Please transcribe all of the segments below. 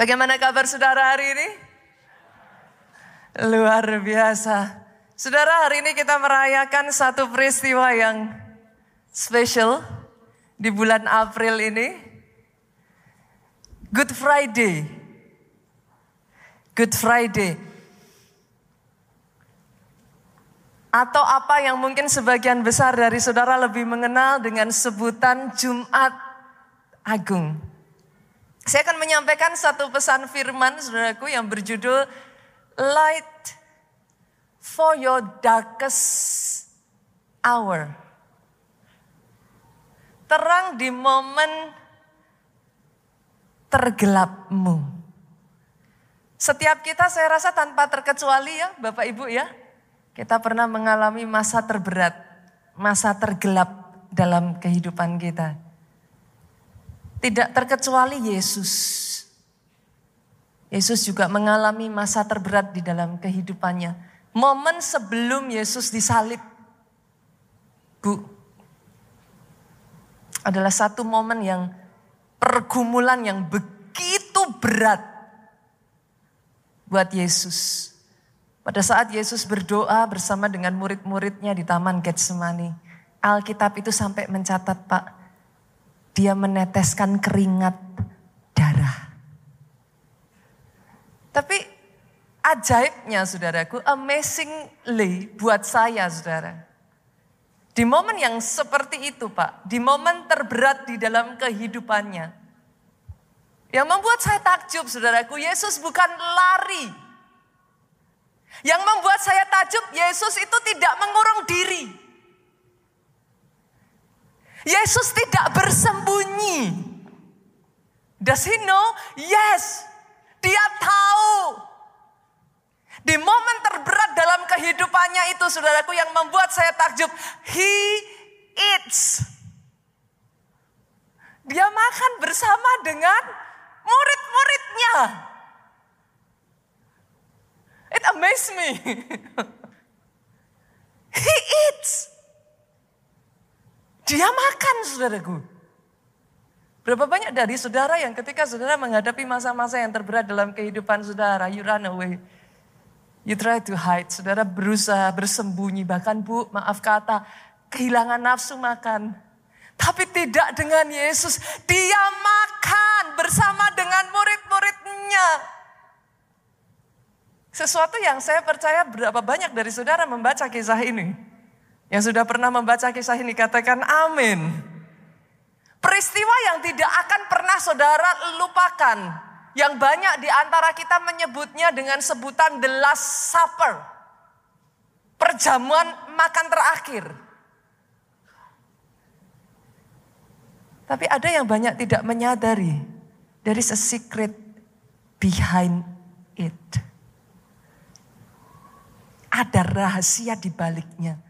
Bagaimana kabar saudara hari ini? Luar biasa. Saudara, hari ini kita merayakan satu peristiwa yang spesial di bulan April ini. Good Friday. Good Friday. Atau apa yang mungkin sebagian besar dari saudara lebih mengenal dengan sebutan Jumat Agung. Saya akan menyampaikan satu pesan firman saudaraku yang berjudul Light for your darkest hour. Terang di momen tergelapmu. Setiap kita saya rasa tanpa terkecuali ya Bapak Ibu ya. Kita pernah mengalami masa terberat, masa tergelap dalam kehidupan kita. Tidak terkecuali Yesus. Yesus juga mengalami masa terberat di dalam kehidupannya. Momen sebelum Yesus disalib. Bu, adalah satu momen yang pergumulan yang begitu berat buat Yesus. Pada saat Yesus berdoa bersama dengan murid-muridnya di Taman Getsemani, Alkitab itu sampai mencatat, Pak, dia meneteskan keringat darah. Tapi ajaibnya saudaraku, amazingly buat saya saudara. Di momen yang seperti itu Pak, di momen terberat di dalam kehidupannya. Yang membuat saya takjub saudaraku, Yesus bukan lari. Yang membuat saya takjub, Yesus itu tidak mengurung diri. Yesus tidak bersembunyi. Does he know? Yes. Dia tahu. Di momen terberat dalam kehidupannya itu saudaraku yang membuat saya takjub. He eats. Dia makan bersama dengan murid-muridnya. It amazed me. He eats. Dia makan saudaraku. Berapa banyak dari saudara yang ketika saudara menghadapi masa-masa yang terberat dalam kehidupan saudara, you run away. You try to hide. Saudara berusaha bersembunyi. Bahkan bu, maaf kata, kehilangan nafsu makan. Tapi tidak dengan Yesus. Dia makan bersama dengan murid-muridnya. Sesuatu yang saya percaya berapa banyak dari saudara membaca kisah ini. Yang sudah pernah membaca kisah ini katakan amin. Peristiwa yang tidak akan pernah saudara lupakan. Yang banyak di antara kita menyebutnya dengan sebutan the last supper. Perjamuan makan terakhir. Tapi ada yang banyak tidak menyadari. There is a secret behind it. Ada rahasia di baliknya.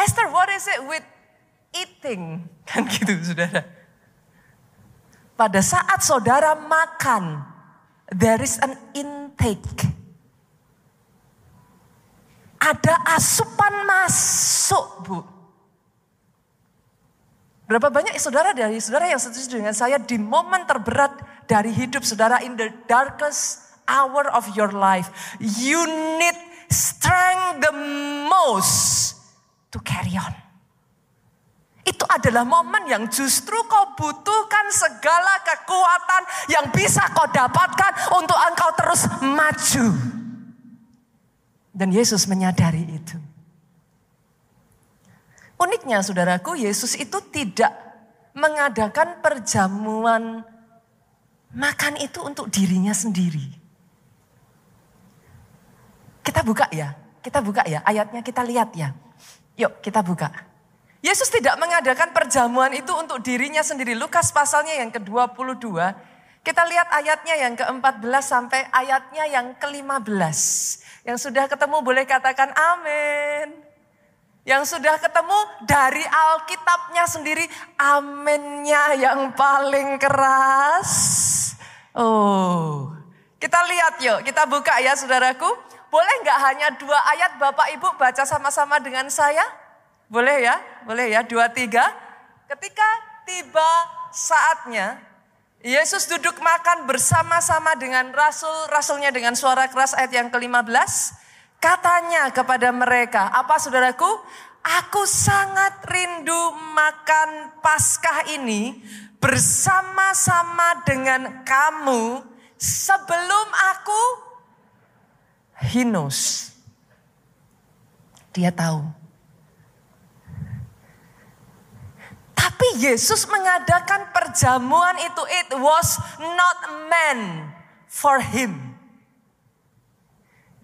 Pastor, what is it with eating? Kan gitu saudara. Pada saat saudara makan, there is an intake. Ada asupan masuk, Bu. Berapa banyak saudara dari saudara yang setuju dengan saya di momen terberat dari hidup saudara in the darkest hour of your life. You need strength the most to carry on. Itu adalah momen yang justru kau butuhkan segala kekuatan yang bisa kau dapatkan untuk engkau terus maju. Dan Yesus menyadari itu. Uniknya saudaraku, Yesus itu tidak mengadakan perjamuan makan itu untuk dirinya sendiri. Kita buka ya, kita buka ya, ayatnya kita lihat ya. Yuk kita buka. Yesus tidak mengadakan perjamuan itu untuk dirinya sendiri. Lukas pasalnya yang ke-22. Kita lihat ayatnya yang ke-14 sampai ayatnya yang ke-15. Yang sudah ketemu boleh katakan amin. Yang sudah ketemu dari Alkitabnya sendiri aminnya yang paling keras. Oh, kita lihat yuk, kita buka ya saudaraku. Boleh nggak hanya dua ayat Bapak Ibu baca sama-sama dengan saya? Boleh ya? Boleh ya? Dua, tiga. Ketika tiba saatnya, Yesus duduk makan bersama-sama dengan rasul, rasulnya dengan suara keras ayat yang ke-15. Katanya kepada mereka, apa saudaraku? Aku sangat rindu makan Paskah ini bersama-sama dengan kamu sebelum aku hinus. Dia tahu. Tapi Yesus mengadakan perjamuan itu. It was not meant for him.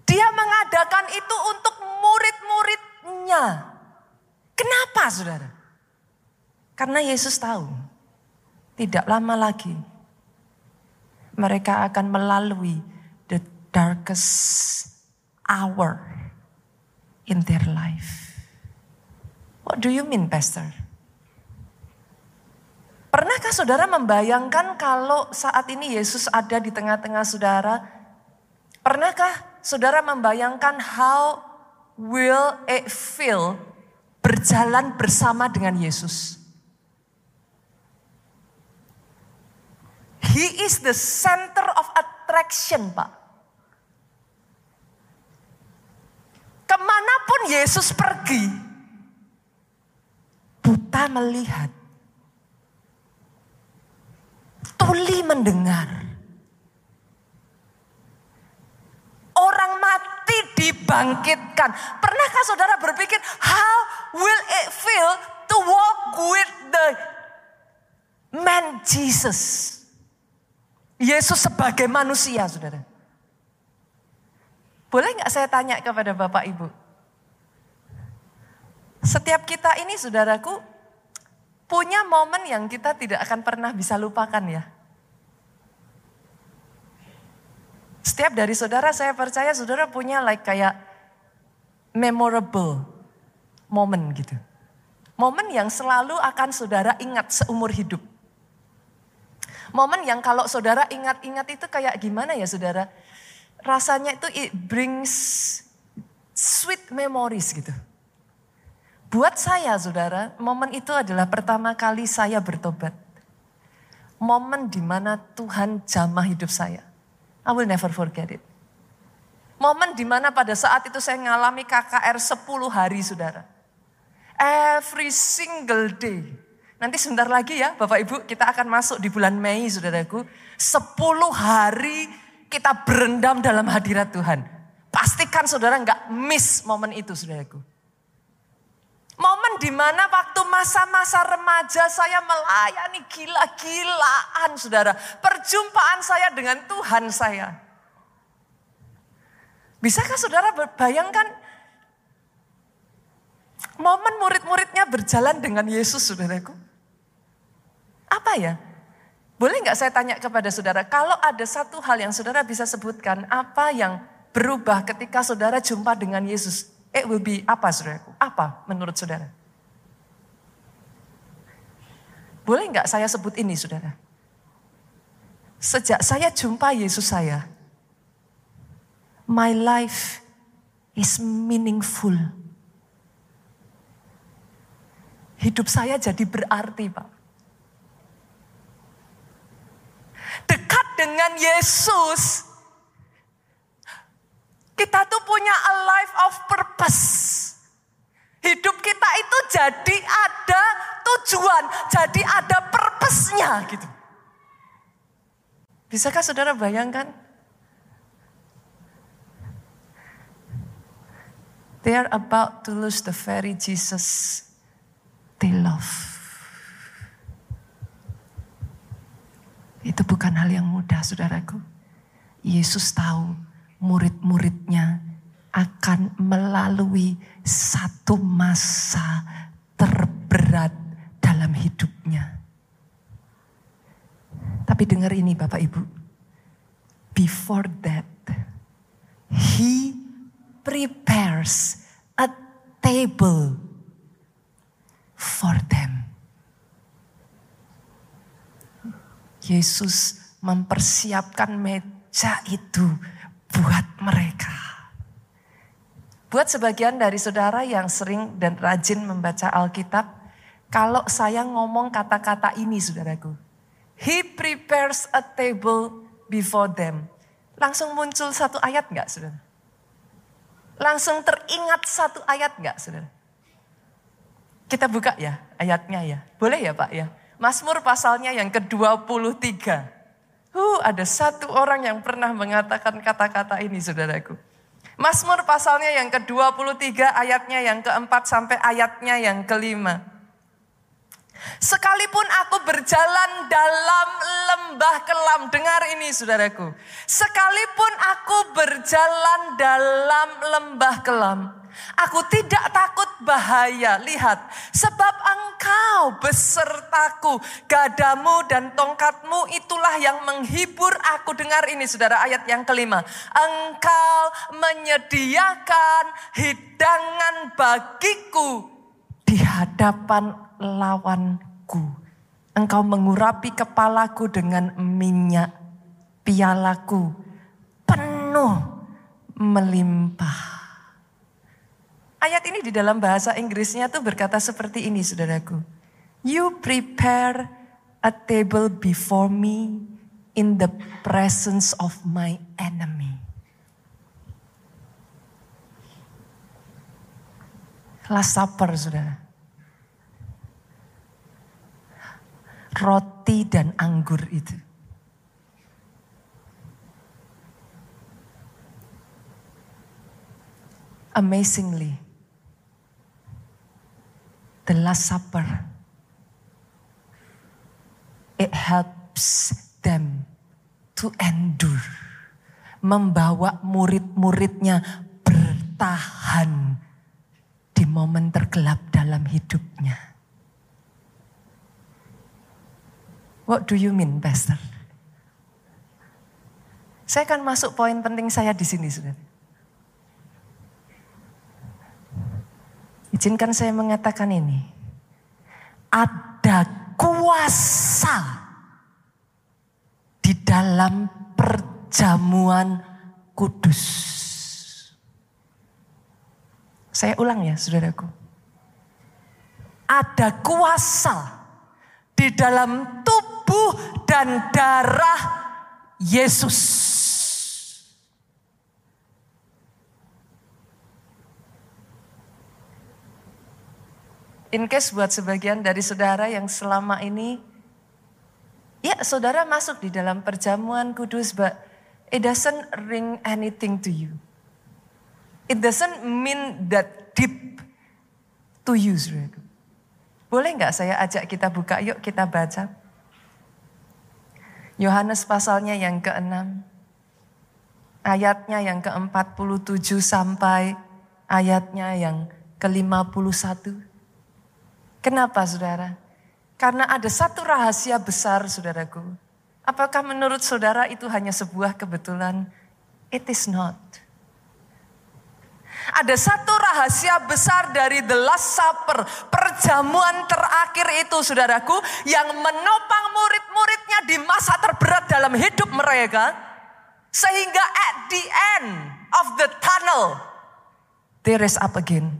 Dia mengadakan itu untuk murid-muridnya. Kenapa saudara? Karena Yesus tahu. Tidak lama lagi. Mereka akan melalui darkest hour in their life. What do you mean, Pastor? Pernahkah saudara membayangkan kalau saat ini Yesus ada di tengah-tengah saudara? Pernahkah saudara membayangkan how will it feel berjalan bersama dengan Yesus? He is the center of attraction, Pak. Ke mana pun Yesus pergi, buta melihat, tuli mendengar, orang mati dibangkitkan. Pernahkah saudara berpikir, how will it feel to walk with the man Jesus? Yesus sebagai manusia, saudara. Boleh nggak saya tanya kepada Bapak Ibu? Setiap kita ini saudaraku punya momen yang kita tidak akan pernah bisa lupakan ya. Setiap dari saudara saya percaya saudara punya like kayak memorable moment gitu. Momen yang selalu akan saudara ingat seumur hidup. Momen yang kalau saudara ingat-ingat itu kayak gimana ya saudara? Rasanya itu it brings sweet memories gitu. Buat saya saudara, momen itu adalah pertama kali saya bertobat. Momen di mana Tuhan jamah hidup saya. I will never forget it. Momen di mana pada saat itu saya mengalami KKR 10 hari saudara. Every single day. Nanti sebentar lagi ya Bapak Ibu kita akan masuk di bulan Mei saudaraku. 10 hari kita berendam dalam hadirat Tuhan. Pastikan saudara nggak miss momen itu saudaraku. Momen di mana waktu masa-masa remaja saya melayani gila-gilaan saudara. Perjumpaan saya dengan Tuhan saya. Bisakah saudara bayangkan momen murid-muridnya berjalan dengan Yesus saudaraku? Apa ya? Boleh nggak saya tanya kepada saudara, kalau ada satu hal yang saudara bisa sebutkan, apa yang berubah ketika saudara jumpa dengan Yesus? It will be apa saudaraku? Apa menurut saudara? Boleh nggak saya sebut ini saudara? Sejak saya jumpa Yesus saya, my life is meaningful. Hidup saya jadi berarti Pak. Dekat dengan Yesus, kita tuh punya a life of purpose. Hidup kita itu jadi ada tujuan, jadi ada purpose-nya gitu. Bisakah saudara bayangkan? They are about to lose the very Jesus they love. Itu bukan hal yang mudah saudaraku. Yesus tahu murid-muridnya akan melalui satu masa terberat dalam hidupnya. Tapi dengar ini Bapak Ibu. Before that, he prepares a table for them. Yesus mempersiapkan meja itu buat mereka. Buat sebagian dari saudara yang sering dan rajin membaca Alkitab, kalau saya ngomong kata-kata ini saudaraku, He prepares a table before them. Langsung muncul satu ayat enggak saudara? Langsung teringat satu ayat enggak saudara? Kita buka ya ayatnya ya. Boleh ya Pak ya? Mazmur pasalnya yang ke-23. Huh, ada satu orang yang pernah mengatakan kata-kata ini saudaraku. Mazmur pasalnya yang ke-23 ayatnya yang keempat sampai ayatnya yang kelima. Sekalipun aku berjalan dalam lembah kelam, dengar ini saudaraku. Sekalipun aku berjalan dalam lembah kelam, aku tidak takut bahaya. Lihat, sebab engkau besertaku, gadamu dan tongkatmu itulah yang menghibur aku. Dengar ini saudara, ayat yang kelima. Engkau menyediakan hidangan bagiku di hadapan lawanku. Engkau mengurapi kepalaku dengan minyak, pialaku penuh melimpah. Ayat ini di dalam bahasa Inggrisnya tuh berkata seperti ini saudaraku. You prepare a table before me in the presence of my enemy. Last Supper saudara. roti dan anggur itu. Amazingly, the Last Supper, it helps them to endure. Membawa murid-muridnya bertahan di momen tergelap dalam hidupnya. What do you mean, Pastor? Saya akan masuk poin penting saya di sini, saudara. Izinkan saya mengatakan ini. Ada kuasa di dalam perjamuan kudus. Saya ulang ya, saudaraku. Ada kuasa di dalam tubuh dan darah Yesus. In case buat sebagian dari saudara yang selama ini, ya saudara masuk di dalam perjamuan kudus, but it doesn't ring anything to you. It doesn't mean that deep to you, saudara. Boleh nggak saya ajak kita buka, yuk kita baca. Yohanes pasalnya yang ke-6. Ayatnya yang ke-47 sampai ayatnya yang ke-51. Kenapa saudara? Karena ada satu rahasia besar saudaraku. Apakah menurut saudara itu hanya sebuah kebetulan? It is not. Ada satu rahasia besar dari The Last Supper, perjamuan terakhir itu saudaraku, yang menopang murid-muridnya di masa terberat dalam hidup mereka. Sehingga at the end of the tunnel, they raise up again.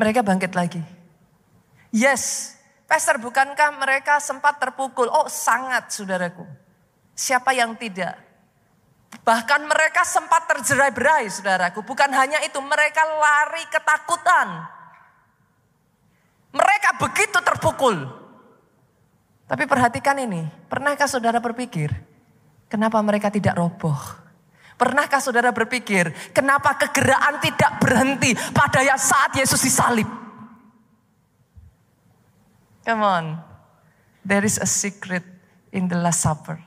Mereka bangkit lagi. Yes, Pastor bukankah mereka sempat terpukul? Oh sangat saudaraku. Siapa yang tidak? Bahkan mereka sempat terjerai-berai saudaraku. Bukan hanya itu, mereka lari ketakutan. Mereka begitu terpukul. Tapi perhatikan ini, pernahkah saudara berpikir, kenapa mereka tidak roboh? Pernahkah saudara berpikir, kenapa kegeraan tidak berhenti pada saat Yesus disalib? Come on, there is a secret in the Last Supper.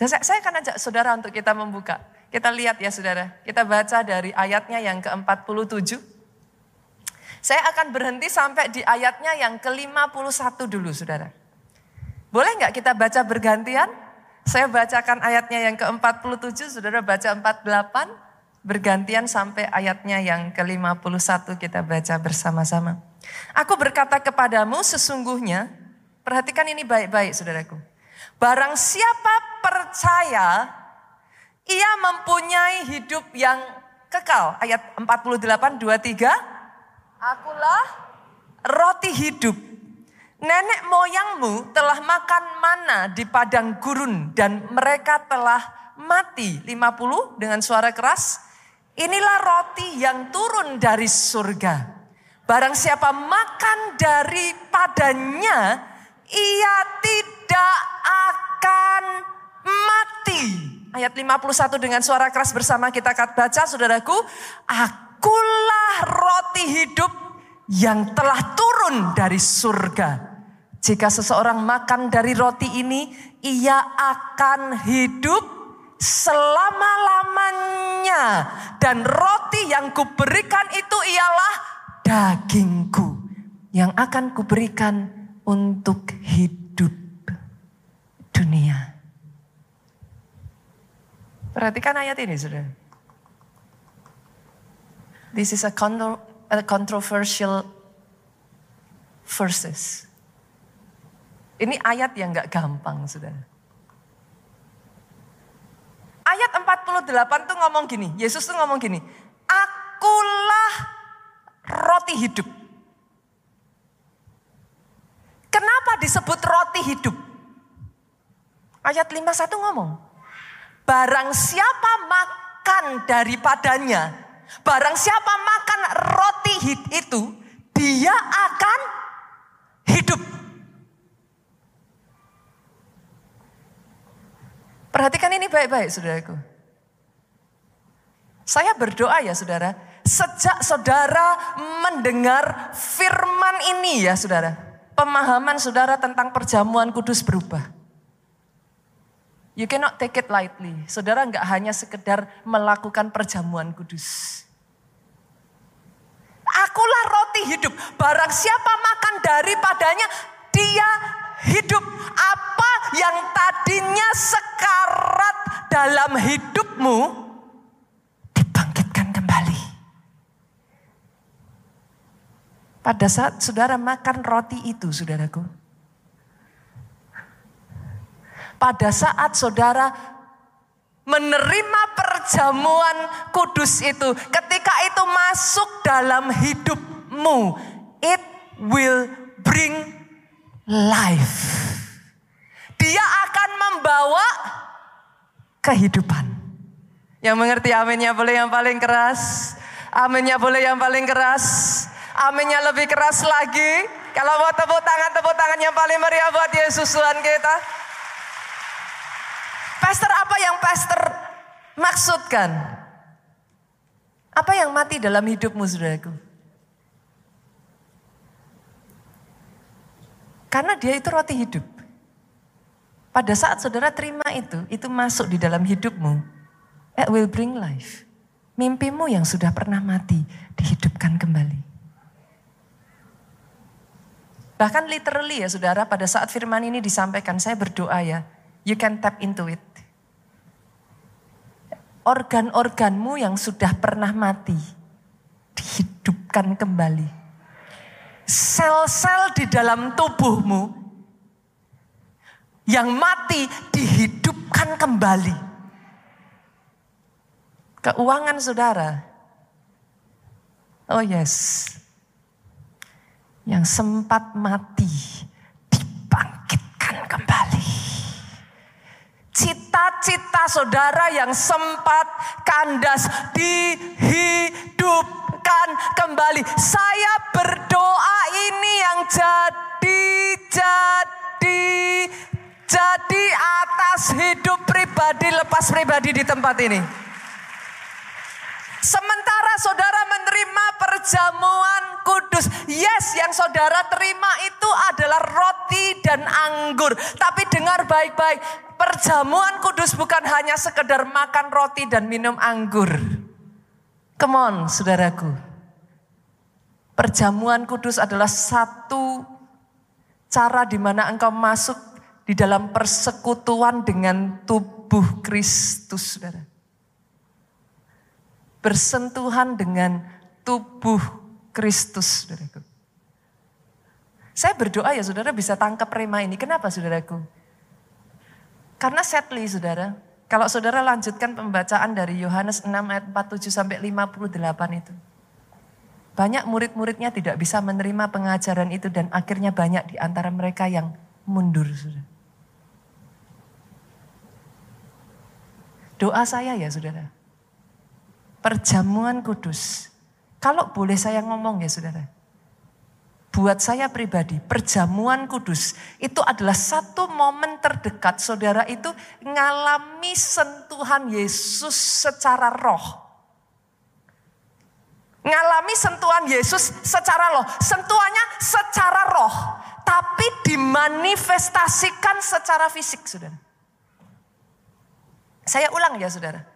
Saya, akan ajak saudara untuk kita membuka. Kita lihat ya saudara, kita baca dari ayatnya yang ke-47. Saya akan berhenti sampai di ayatnya yang ke-51 dulu saudara. Boleh nggak kita baca bergantian? Saya bacakan ayatnya yang ke-47, saudara baca 48, bergantian sampai ayatnya yang ke-51 kita baca bersama-sama. Aku berkata kepadamu sesungguhnya, perhatikan ini baik-baik saudaraku. Barang siapa percaya, ia mempunyai hidup yang kekal. Ayat 48, 23. Akulah roti hidup. Nenek moyangmu telah makan mana di padang gurun dan mereka telah mati. 50 dengan suara keras. Inilah roti yang turun dari surga. Barang siapa makan daripadanya, ia tidak akan mati. Ayat 51 dengan suara keras bersama kita baca saudaraku. Akulah roti hidup yang telah turun dari surga. Jika seseorang makan dari roti ini, ia akan hidup selama-lamanya. Dan roti yang kuberikan itu ialah dagingku yang akan kuberikan untuk hidup dunia. Perhatikan ayat ini, sudah. This is a controversial verses. Ini ayat yang gak gampang, saudara. Ayat 48 tuh ngomong gini, Yesus tuh ngomong gini, Akulah roti hidup. Kenapa disebut roti hidup? Ayat 51 ngomong, Barang siapa makan daripadanya, barang siapa makan roti itu, dia akan hidup. Perhatikan ini baik-baik saudaraku. Saya berdoa ya saudara, sejak saudara mendengar firman ini ya saudara, pemahaman saudara tentang perjamuan kudus berubah. You cannot take it lightly. Saudara nggak hanya sekedar melakukan perjamuan kudus. Akulah roti hidup. Barang siapa makan daripadanya, dia hidup apa yang tadinya sekarat dalam hidupmu Pada saat saudara makan roti itu, saudaraku. Pada saat saudara menerima perjamuan kudus itu, ketika itu masuk dalam hidupmu, it will bring life. Dia akan membawa kehidupan. Yang mengerti aminnya boleh yang paling keras. Aminnya boleh yang paling keras. Aminnya lebih keras lagi. Kalau mau tepuk tangan, tepuk tangan yang paling meriah buat Yesus Tuhan kita. Pastor apa yang pastor maksudkan? Apa yang mati dalam hidupmu saudaraku? Karena dia itu roti hidup. Pada saat saudara terima itu, itu masuk di dalam hidupmu. It will bring life. Mimpimu yang sudah pernah mati, dihidupkan kembali. Bahkan literally ya saudara, pada saat firman ini disampaikan, saya berdoa ya, you can tap into it. Organ-organmu yang sudah pernah mati, dihidupkan kembali sel-sel di dalam tubuhmu yang mati dihidupkan kembali. Keuangan saudara. Oh yes. Yang sempat mati dibangkitkan kembali. Cita-cita saudara yang sempat kandas dihidup hidupkan kembali. Saya berdoa ini yang jadi, jadi, jadi atas hidup pribadi lepas pribadi di tempat ini. Sementara saudara menerima perjamuan kudus. Yes, yang saudara terima itu adalah roti dan anggur. Tapi dengar baik-baik, perjamuan kudus bukan hanya sekedar makan roti dan minum anggur. Come on, saudaraku. Perjamuan kudus adalah satu cara di mana engkau masuk di dalam persekutuan dengan tubuh Kristus, saudara. Bersentuhan dengan tubuh Kristus, saudaraku. Saya berdoa ya saudara bisa tangkap rema ini. Kenapa saudaraku? Karena setly saudara, kalau saudara lanjutkan pembacaan dari Yohanes 6 ayat 47 sampai 58 itu. Banyak murid-muridnya tidak bisa menerima pengajaran itu dan akhirnya banyak di antara mereka yang mundur. Saudara. Doa saya ya saudara. Perjamuan kudus. Kalau boleh saya ngomong ya saudara. Buat saya pribadi, perjamuan kudus itu adalah satu momen terdekat saudara itu ngalami sentuhan Yesus secara roh. Ngalami sentuhan Yesus secara roh. Sentuhannya secara roh. Tapi dimanifestasikan secara fisik, saudara. Saya ulang ya, saudara.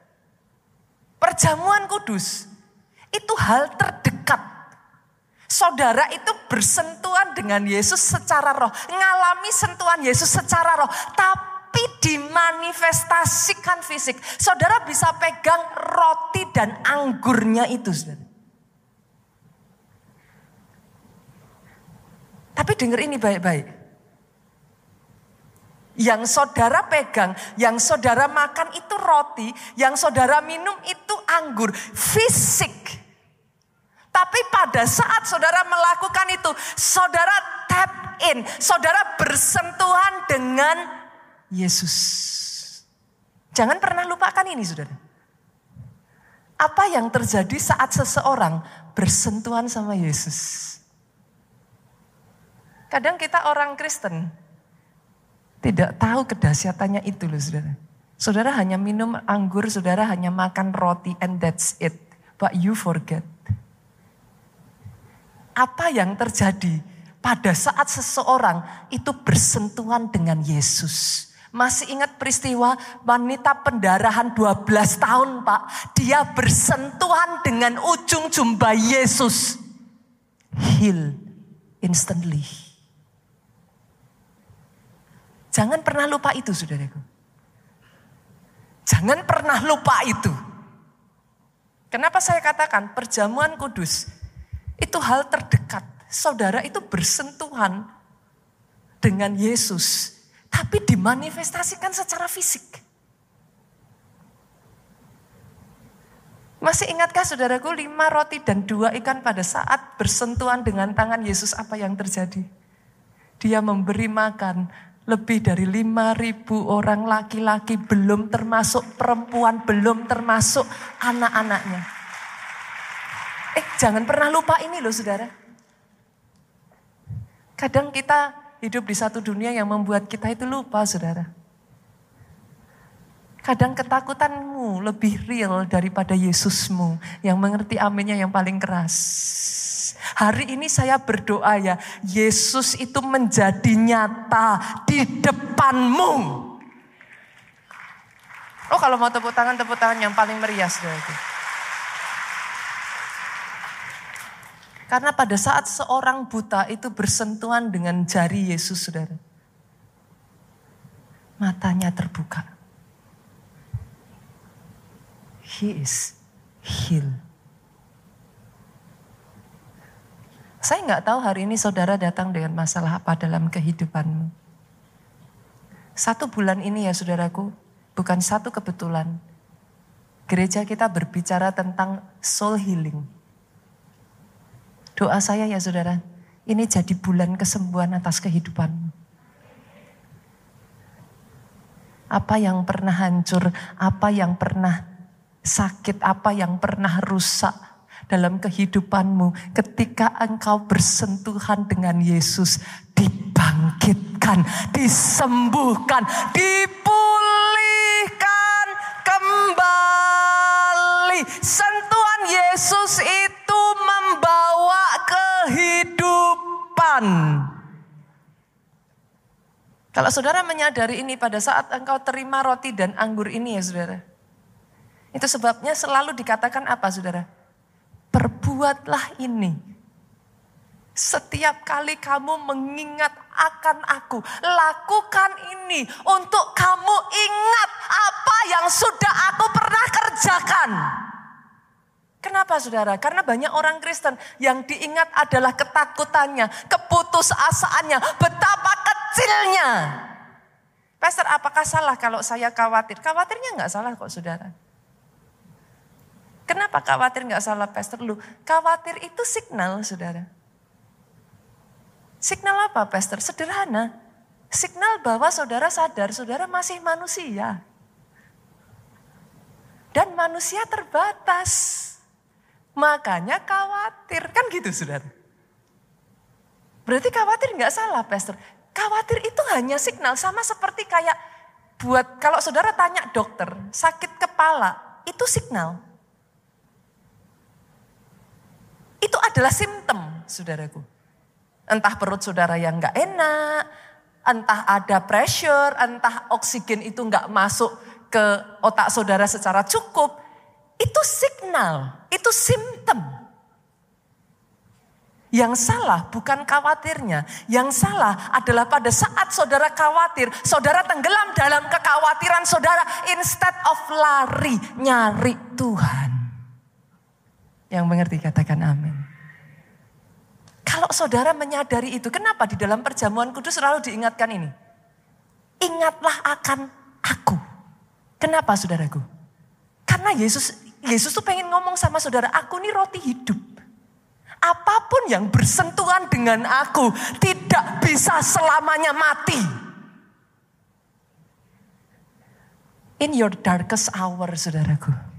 Perjamuan kudus itu hal terdekat. Saudara itu bersentuhan dengan Yesus secara roh. Ngalami sentuhan Yesus secara roh. Tapi dimanifestasikan fisik. Saudara bisa pegang roti dan anggurnya itu, saudara. Tapi dengar ini baik-baik. Yang saudara pegang, yang saudara makan itu roti, yang saudara minum itu anggur, fisik. Tapi pada saat saudara melakukan itu, saudara tap in, saudara bersentuhan dengan Yesus. Jangan pernah lupakan ini, saudara. Apa yang terjadi saat seseorang bersentuhan sama Yesus? Kadang kita orang Kristen tidak tahu kedahsyatannya itu loh saudara. Saudara hanya minum anggur, saudara hanya makan roti and that's it. But you forget. Apa yang terjadi pada saat seseorang itu bersentuhan dengan Yesus. Masih ingat peristiwa wanita pendarahan 12 tahun pak. Dia bersentuhan dengan ujung jumlah Yesus. Heal instantly. Jangan pernah lupa itu saudaraku. Jangan pernah lupa itu. Kenapa saya katakan perjamuan kudus itu hal terdekat. Saudara itu bersentuhan dengan Yesus. Tapi dimanifestasikan secara fisik. Masih ingatkah saudaraku lima roti dan dua ikan pada saat bersentuhan dengan tangan Yesus apa yang terjadi? Dia memberi makan lebih dari lima ribu orang laki-laki belum termasuk perempuan, belum termasuk anak-anaknya. Eh jangan pernah lupa ini loh saudara. Kadang kita hidup di satu dunia yang membuat kita itu lupa saudara. Kadang ketakutanmu lebih real daripada Yesusmu yang mengerti aminnya yang paling keras. Hari ini saya berdoa ya, Yesus itu menjadi nyata di depanmu. Oh kalau mau tepuk tangan, tepuk tangan yang paling meriah saudara itu. Karena pada saat seorang buta itu bersentuhan dengan jari Yesus saudara. Matanya terbuka. He is healed. Saya nggak tahu hari ini saudara datang dengan masalah apa dalam kehidupanmu. Satu bulan ini ya saudaraku, bukan satu kebetulan. Gereja kita berbicara tentang soul healing. Doa saya ya saudara, ini jadi bulan kesembuhan atas kehidupanmu. Apa yang pernah hancur, apa yang pernah sakit, apa yang pernah rusak, dalam kehidupanmu ketika engkau bersentuhan dengan Yesus dibangkitkan, disembuhkan, dipulihkan kembali. Sentuhan Yesus itu membawa kehidupan. Kalau saudara menyadari ini pada saat engkau terima roti dan anggur ini ya saudara. Itu sebabnya selalu dikatakan apa saudara? Perbuatlah ini. Setiap kali kamu mengingat akan aku, lakukan ini untuk kamu ingat apa yang sudah aku pernah kerjakan. Kenapa saudara? Karena banyak orang Kristen yang diingat adalah ketakutannya, keputusasaannya, betapa kecilnya. Pastor, apakah salah kalau saya khawatir? Khawatirnya nggak salah kok saudara. Kenapa khawatir nggak salah pastor lu? Khawatir itu signal, saudara. Signal apa, pastor? Sederhana. Signal bahwa saudara sadar, saudara masih manusia. Dan manusia terbatas. Makanya khawatir. Kan gitu, saudara. Berarti khawatir nggak salah, pastor. Khawatir itu hanya signal. Sama seperti kayak buat, kalau saudara tanya dokter, sakit kepala, itu signal. Itu adalah simptom, saudaraku. Entah perut saudara yang nggak enak, entah ada pressure, entah oksigen itu nggak masuk ke otak saudara secara cukup. Itu signal, itu simptom. Yang salah bukan khawatirnya. Yang salah adalah pada saat saudara khawatir, saudara tenggelam dalam kekhawatiran saudara instead of lari, nyari Tuhan. Yang mengerti katakan amin. Kalau saudara menyadari itu, kenapa di dalam perjamuan kudus selalu diingatkan ini? Ingatlah akan aku. Kenapa saudaraku? Karena Yesus Yesus tuh pengen ngomong sama saudara, aku ini roti hidup. Apa pun yang bersentuhan dengan aku tidak bisa selamanya mati. In your darkest hour, saudaraku.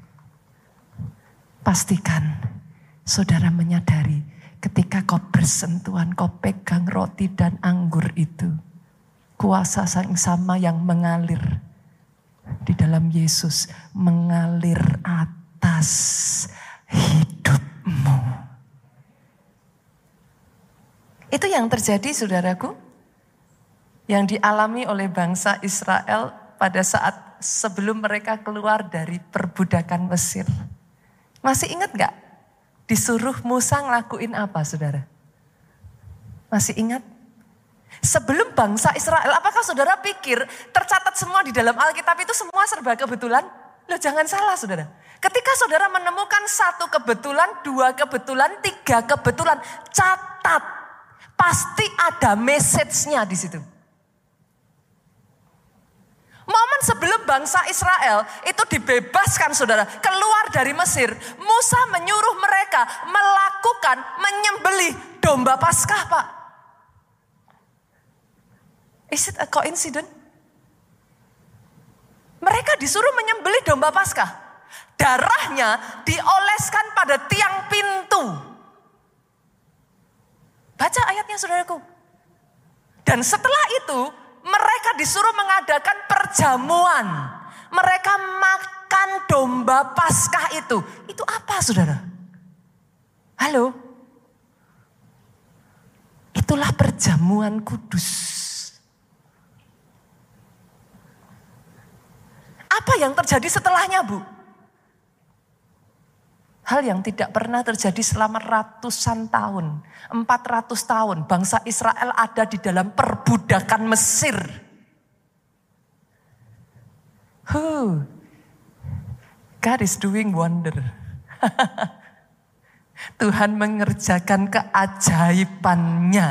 Pastikan saudara menyadari Ketika kau bersentuhan, kau pegang roti dan anggur itu. Kuasa yang sama yang mengalir di dalam Yesus. Mengalir atas hidupmu. Itu yang terjadi saudaraku. Yang dialami oleh bangsa Israel pada saat sebelum mereka keluar dari perbudakan Mesir. Masih ingat gak Disuruh Musa ngelakuin apa saudara? Masih ingat? Sebelum bangsa Israel, apakah saudara pikir tercatat semua di dalam Alkitab itu semua serba kebetulan? Loh jangan salah saudara. Ketika saudara menemukan satu kebetulan, dua kebetulan, tiga kebetulan, catat. Pasti ada message-nya di situ. Momen sebelum bangsa Israel itu dibebaskan saudara, keluar dari Mesir. Musa menyuruh mereka melakukan menyembelih domba paskah pak. Is it a coincidence? Mereka disuruh menyembelih domba paskah. Darahnya dioleskan pada tiang pintu. Baca ayatnya saudaraku. Dan setelah itu mereka disuruh mengadakan perjamuan. Mereka makan domba paskah itu. Itu apa saudara? Halo? Itulah perjamuan kudus. Apa yang terjadi setelahnya bu? Hal yang tidak pernah terjadi selama ratusan tahun. 400 tahun bangsa Israel ada di dalam perbudakan Mesir. Huh. God is doing wonder. Tuhan mengerjakan keajaibannya.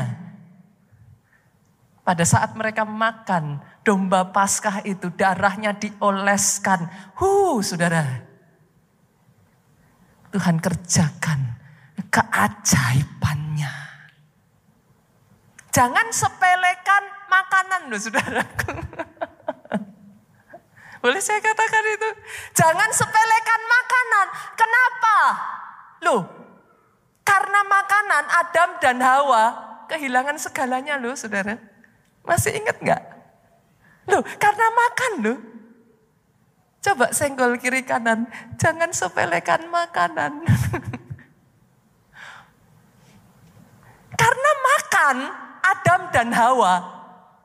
Pada saat mereka makan domba paskah itu darahnya dioleskan. Huh, saudara. Tuhan kerjakan keajaibannya. Jangan sepelekan makanan loh saudaraku. Boleh saya katakan itu? Jangan sepelekan makanan. Kenapa? Loh, karena makanan Adam dan Hawa kehilangan segalanya loh saudara. Masih ingat nggak? Loh, karena makan loh. Coba senggol kiri kanan, jangan sepelekan makanan. Karena makan Adam dan Hawa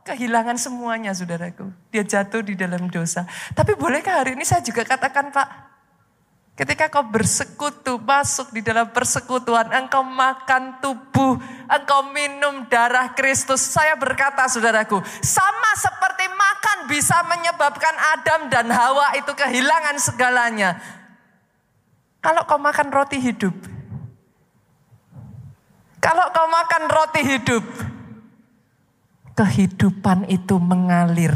kehilangan semuanya saudaraku. Dia jatuh di dalam dosa. Tapi bolehkah hari ini saya juga katakan Pak, Ketika kau bersekutu, masuk di dalam persekutuan, engkau makan tubuh, engkau minum darah Kristus. Saya berkata saudaraku, sama seperti makan bisa menyebabkan Adam dan Hawa itu kehilangan segalanya. Kalau kau makan roti hidup, kalau kau makan roti hidup, kehidupan itu mengalir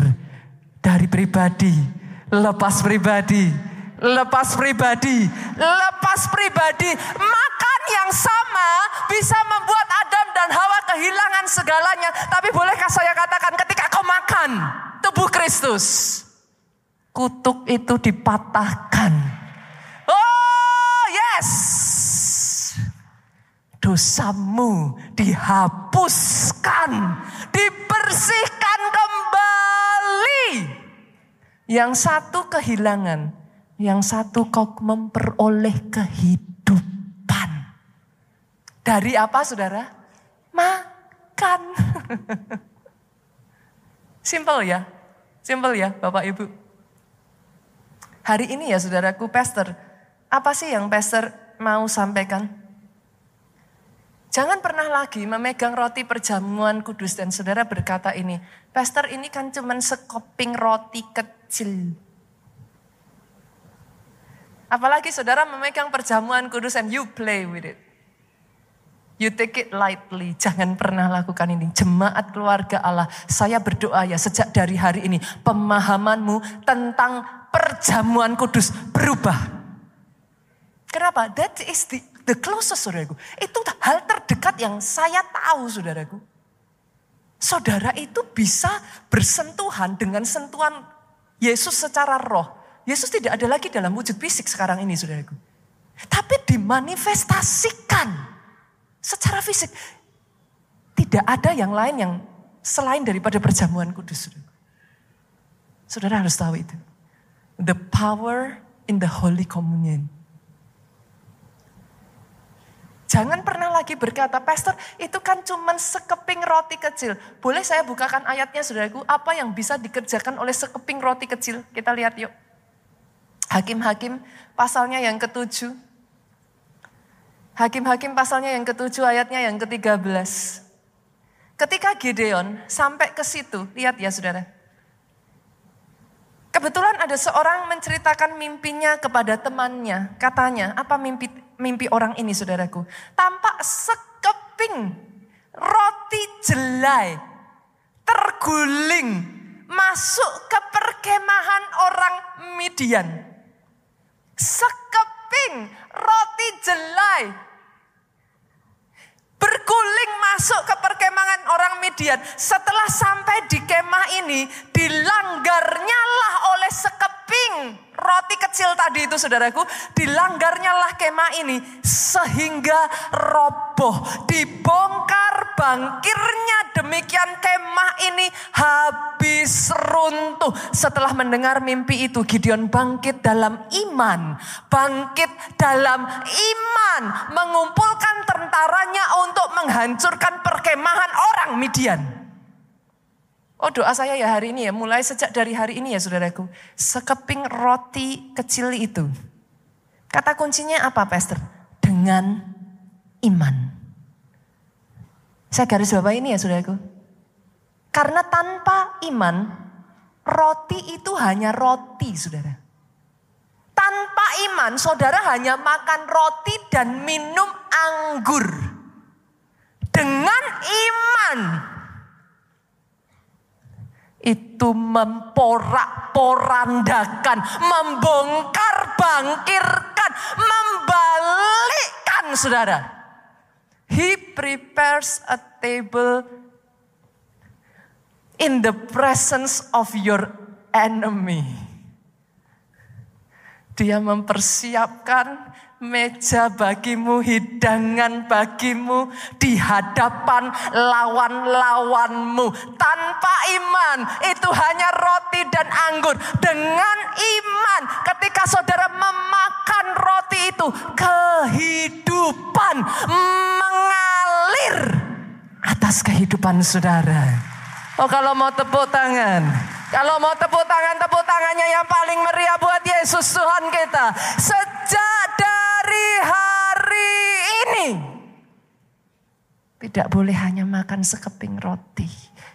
dari pribadi, lepas pribadi, lepas pribadi, lepas pribadi. Makan yang sama bisa membuat Adam dan Hawa kehilangan segalanya. Tapi bolehkah saya katakan ketika kau makan tubuh Kristus, kutuk itu dipatahkan. Oh yes, dosamu dihapuskan, dibersihkan kembali. Yang satu kehilangan, yang satu kau memperoleh kehidupan. Dari apa saudara? Makan. Simple ya, simple ya Bapak Ibu. Hari ini ya saudaraku, pastor, apa sih yang pastor mau sampaikan? Jangan pernah lagi memegang roti perjamuan kudus dan saudara berkata ini, Pastor ini kan cuma sekoping roti kecil. Apalagi saudara memegang perjamuan kudus and you play with it. You take it lightly, jangan pernah lakukan ini. Jemaat keluarga Allah, saya berdoa ya sejak dari hari ini pemahamanmu tentang perjamuan kudus berubah. Kenapa? That is the The closest saudaraku. Itu hal terdekat yang saya tahu saudaraku. Saudara itu bisa bersentuhan dengan sentuhan Yesus secara roh. Yesus tidak ada lagi dalam wujud fisik sekarang ini saudaraku. Tapi dimanifestasikan secara fisik. Tidak ada yang lain yang selain daripada perjamuan kudus. Saudara, saudara harus tahu itu. The power in the Holy Communion. Jangan pernah lagi berkata, Pastor itu kan cuma sekeping roti kecil. Boleh saya bukakan ayatnya saudaraku, apa yang bisa dikerjakan oleh sekeping roti kecil? Kita lihat yuk. Hakim-hakim pasalnya yang ketujuh. Hakim-hakim pasalnya yang ketujuh ayatnya yang ke-13. Ketika Gideon sampai ke situ, lihat ya saudara. Kebetulan ada seorang menceritakan mimpinya kepada temannya. Katanya, apa mimpi mimpi orang ini saudaraku. Tampak sekeping roti jelai terguling masuk ke perkemahan orang Midian. Sekeping roti jelai berguling masuk ke perkemahan orang Midian. Setelah sampai di kemah ini, dilanggarnya lah oleh sekeping roti kecil tadi itu saudaraku, dilanggarnya lah kemah ini sehingga roboh, dibongkar bangkirnya demikian kemah ini habis runtuh. Setelah mendengar mimpi itu Gideon bangkit dalam iman, bangkit dalam iman, mengumpulkan tentaranya untuk menghancurkan perkemahan orang Midian. Oh doa saya ya hari ini ya, mulai sejak dari hari ini ya saudaraku. Sekeping roti kecil itu. Kata kuncinya apa pastor? Dengan iman. Saya garis bawah ini ya saudaraku. Karena tanpa iman, roti itu hanya roti saudara. Tanpa iman, saudara hanya makan roti dan minum anggur. Dengan iman, itu memporak-porandakan, membongkar, bangkirkan, membalikkan saudara. He prepares a table in the presence of your enemy. Dia mempersiapkan meja bagimu, hidangan bagimu di hadapan lawan-lawanmu. Tanpa iman itu hanya roti dan anggur. Dengan iman ketika saudara memakan roti itu, kehidupan mengalir atas kehidupan saudara. Oh kalau mau tepuk tangan. Kalau mau tepuk tangan, tepuk tangannya yang paling meriah buat Yesus Tuhan kita. Sejak dari hari ini. Tidak boleh hanya makan sekeping roti,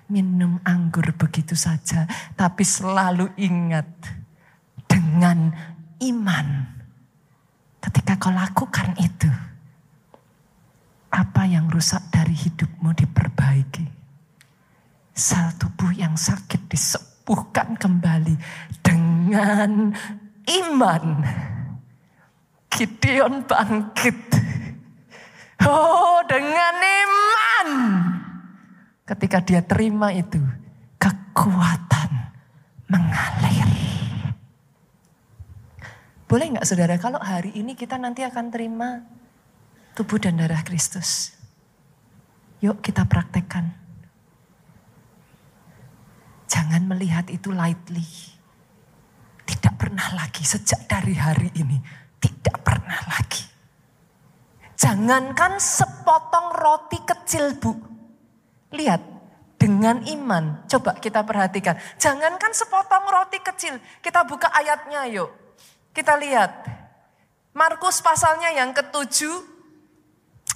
minum anggur begitu saja. Tapi selalu ingat dengan iman. Ketika kau lakukan itu, apa yang rusak dari hidupmu diperbaiki. Sel tubuh yang sakit disembuhkan kembali dengan iman Gideon bangkit. Oh, dengan iman. Ketika dia terima itu, kekuatan mengalir. Boleh nggak saudara, kalau hari ini kita nanti akan terima tubuh dan darah Kristus. Yuk kita praktekkan. Jangan melihat itu lightly. Tidak pernah lagi sejak dari hari ini. Tidak pernah lagi. Jangankan sepotong roti kecil bu. Lihat, dengan iman. Coba kita perhatikan. Jangankan sepotong roti kecil. Kita buka ayatnya yuk. Kita lihat. Markus pasalnya yang ketujuh.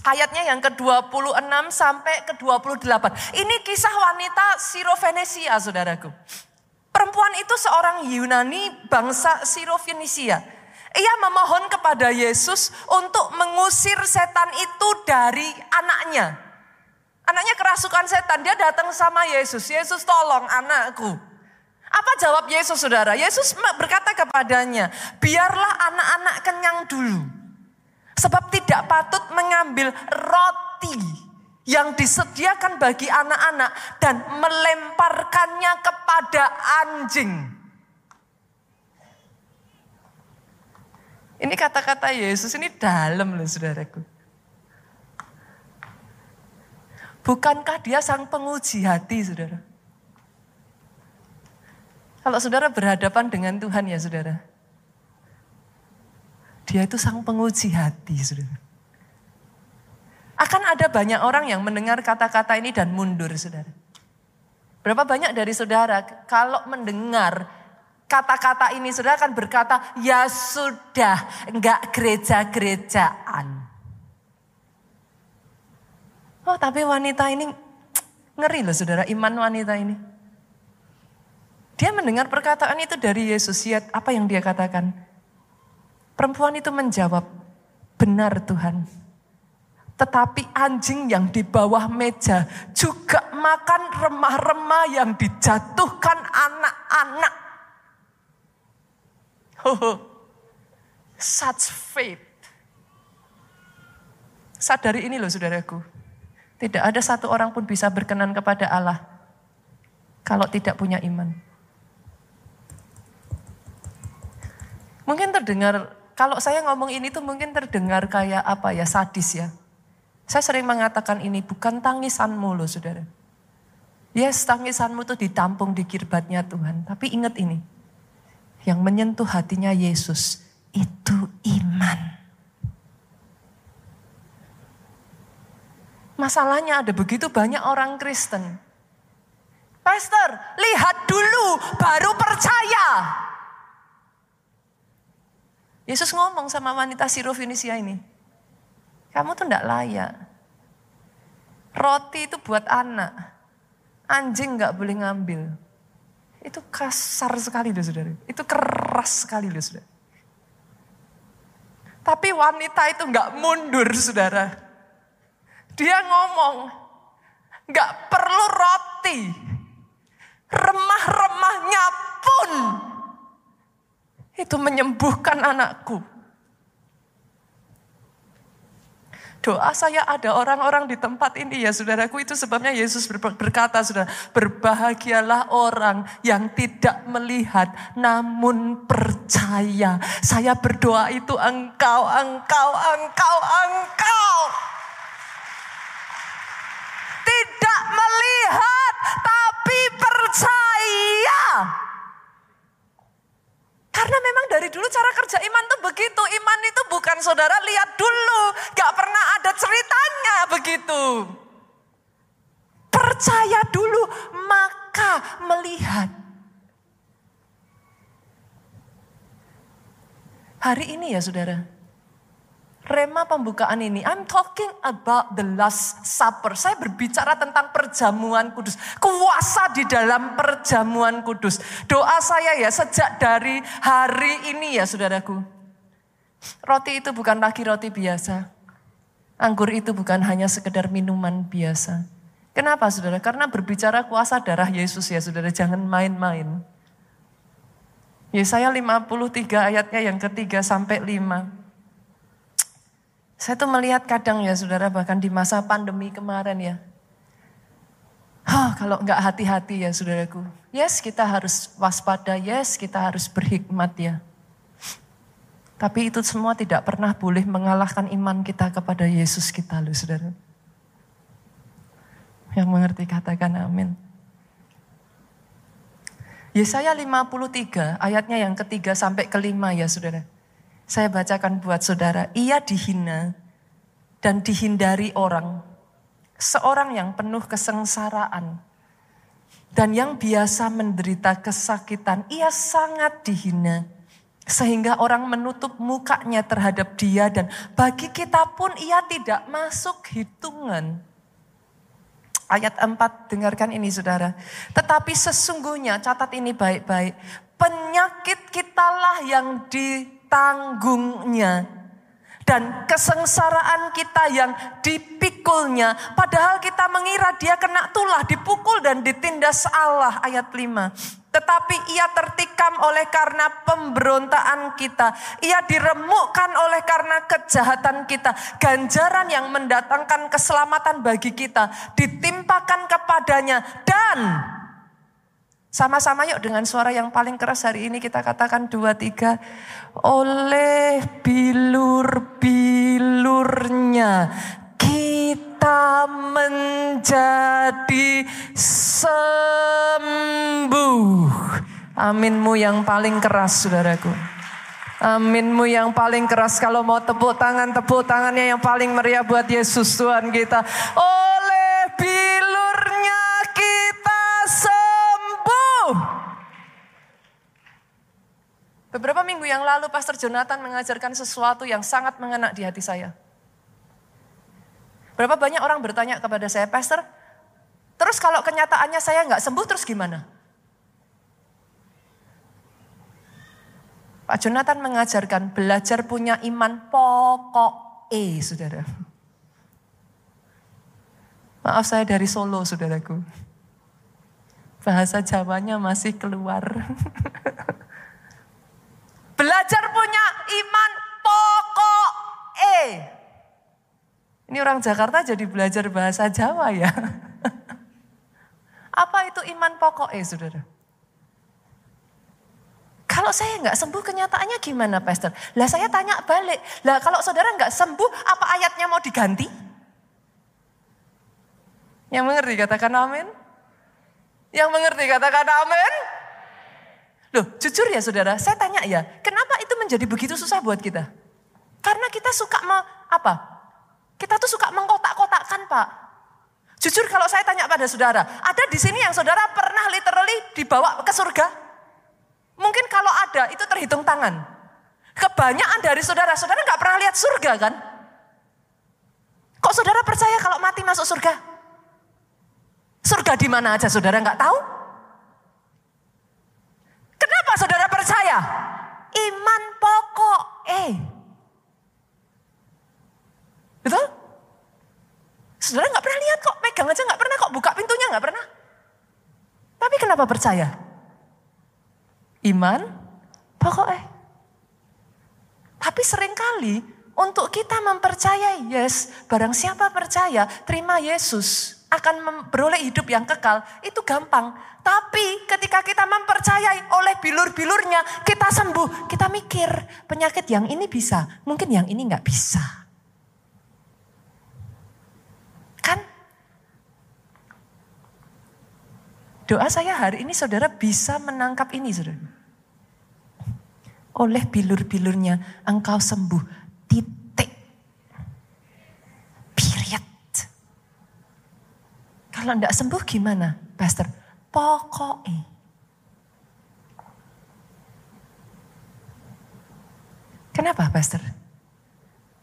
Ayatnya yang ke-26 sampai ke-28. Ini kisah wanita Sirofenesia saudaraku. Perempuan itu seorang Yunani bangsa Sirofenesia. Ia memohon kepada Yesus untuk mengusir setan itu dari anaknya. Anaknya kerasukan setan, dia datang sama Yesus. Yesus tolong anakku. Apa jawab Yesus saudara? Yesus berkata kepadanya, biarlah anak-anak kenyang dulu. Sebab tidak patut mengambil roti yang disediakan bagi anak-anak dan melemparkannya kepada anjing. Ini kata-kata Yesus ini dalam loh saudaraku. Bukankah dia sang penguji hati, saudara? Kalau saudara berhadapan dengan Tuhan ya saudara. Dia itu sang penguji hati, saudara. Akan ada banyak orang yang mendengar kata-kata ini dan mundur, saudara. Berapa banyak dari saudara kalau mendengar kata-kata ini saudara akan berkata, ya sudah, enggak gereja-gerejaan. Oh tapi wanita ini ngeri loh saudara iman wanita ini. Dia mendengar perkataan itu dari Yesus. Ya, apa yang dia katakan? Perempuan itu menjawab, benar Tuhan. Tetapi anjing yang di bawah meja juga makan remah-remah yang dijatuhkan anak-anak. Such faith. Sadari ini loh saudaraku. Tidak ada satu orang pun bisa berkenan kepada Allah kalau tidak punya iman. Mungkin terdengar, kalau saya ngomong ini tuh mungkin terdengar kayak apa ya, sadis ya. Saya sering mengatakan ini bukan tangisanmu loh saudara. Yes, tangisanmu tuh ditampung di kirbatnya Tuhan. Tapi ingat ini, yang menyentuh hatinya Yesus itu iman. Masalahnya ada begitu banyak orang Kristen. Pastor, lihat dulu baru percaya. Yesus ngomong sama wanita Sirofenisia ini. Kamu tuh enggak layak. Roti itu buat anak. Anjing enggak boleh ngambil. Itu kasar sekali loh saudara. Itu keras sekali loh saudara. Tapi wanita itu enggak mundur saudara. Dia ngomong, nggak perlu roti. Remah-remahnya pun itu menyembuhkan anakku. Doa saya ada orang-orang di tempat ini ya saudaraku itu sebabnya Yesus berkata saudara berbahagialah orang yang tidak melihat namun percaya. Saya berdoa itu engkau, engkau, engkau, engkau tidak melihat tapi percaya. Karena memang dari dulu cara kerja iman tuh begitu. Iman itu bukan saudara lihat dulu. Gak pernah ada ceritanya begitu. Percaya dulu maka melihat. Hari ini ya saudara. Rema pembukaan ini, I'm talking about the last supper. Saya berbicara tentang perjamuan kudus. Kuasa di dalam perjamuan kudus. Doa saya ya sejak dari hari ini ya saudaraku. Roti itu bukan lagi roti biasa. Anggur itu bukan hanya sekedar minuman biasa. Kenapa saudara? Karena berbicara kuasa darah Yesus ya saudara. Jangan main-main. Yesaya 53 ayatnya yang ketiga sampai lima. Saya tuh melihat kadang ya saudara bahkan di masa pandemi kemarin ya. Hah, kalau nggak hati-hati ya saudaraku. Yes kita harus waspada, yes kita harus berhikmat ya. Tapi itu semua tidak pernah boleh mengalahkan iman kita kepada Yesus kita loh saudara. Yang mengerti katakan amin. Yesaya 53 ayatnya yang ketiga sampai kelima ya saudara. Saya bacakan buat saudara. Ia dihina dan dihindari orang. Seorang yang penuh kesengsaraan. Dan yang biasa menderita kesakitan. Ia sangat dihina sehingga orang menutup mukanya terhadap dia dan bagi kita pun ia tidak masuk hitungan. Ayat 4 dengarkan ini saudara. Tetapi sesungguhnya catat ini baik-baik. Penyakit kitalah yang ditanggungnya. Dan kesengsaraan kita yang dipikulnya. Padahal kita mengira dia kena tulah, dipukul dan ditindas Allah. Ayat 5. Tetapi ia tertikam oleh karena pemberontaan kita. Ia diremukkan oleh karena kejahatan kita. Ganjaran yang mendatangkan keselamatan bagi kita ditimpakan kepadanya. Dan sama-sama yuk dengan suara yang paling keras hari ini kita katakan dua tiga. Oleh bilur-bilurnya kita menjadi sembuh. Aminmu yang paling keras saudaraku. Aminmu yang paling keras. Kalau mau tepuk tangan, tepuk tangannya yang paling meriah buat Yesus Tuhan kita. Oleh Beberapa minggu yang lalu Pastor Jonathan mengajarkan sesuatu yang sangat mengena di hati saya. Berapa banyak orang bertanya kepada saya, Pastor, terus kalau kenyataannya saya nggak sembuh terus gimana? Pak Jonathan mengajarkan belajar punya iman pokok E, saudara. Maaf saya dari Solo, saudaraku. Bahasa Jawanya masih keluar. Belajar punya iman pokok E. Ini orang Jakarta jadi belajar bahasa Jawa ya. Apa itu iman pokok eh saudara? Kalau saya nggak sembuh kenyataannya gimana pastor? Lah saya tanya balik. Lah kalau saudara nggak sembuh apa ayatnya mau diganti? Yang mengerti katakan amin. Yang mengerti katakan amin. Loh jujur ya saudara, saya tanya ya, kenapa itu menjadi begitu susah buat kita? Karena kita suka me, apa? Kita tuh suka mengkotak-kotakkan Pak. Jujur kalau saya tanya pada saudara, ada di sini yang saudara pernah literally dibawa ke surga? Mungkin kalau ada itu terhitung tangan. Kebanyakan dari saudara, saudara nggak pernah lihat surga kan? Kok saudara percaya kalau mati masuk surga? Surga di mana aja saudara nggak tahu? Kenapa saudara percaya? Iman pokok. Eh, Betul? Saudara nggak pernah lihat kok, pegang aja nggak pernah kok, buka pintunya nggak pernah. Tapi kenapa percaya? Iman, pokoknya. Tapi sering kali untuk kita mempercayai, yes, barang siapa percaya, terima Yesus, akan memperoleh hidup yang kekal, itu gampang. Tapi ketika kita mempercayai oleh bilur-bilurnya, kita sembuh, kita mikir penyakit yang ini bisa, mungkin yang ini nggak bisa. Doa saya hari ini saudara bisa menangkap ini saudara. Oleh bilur-bilurnya engkau sembuh. Titik. Kalau enggak sembuh gimana pastor? Pokoknya. Kenapa pastor?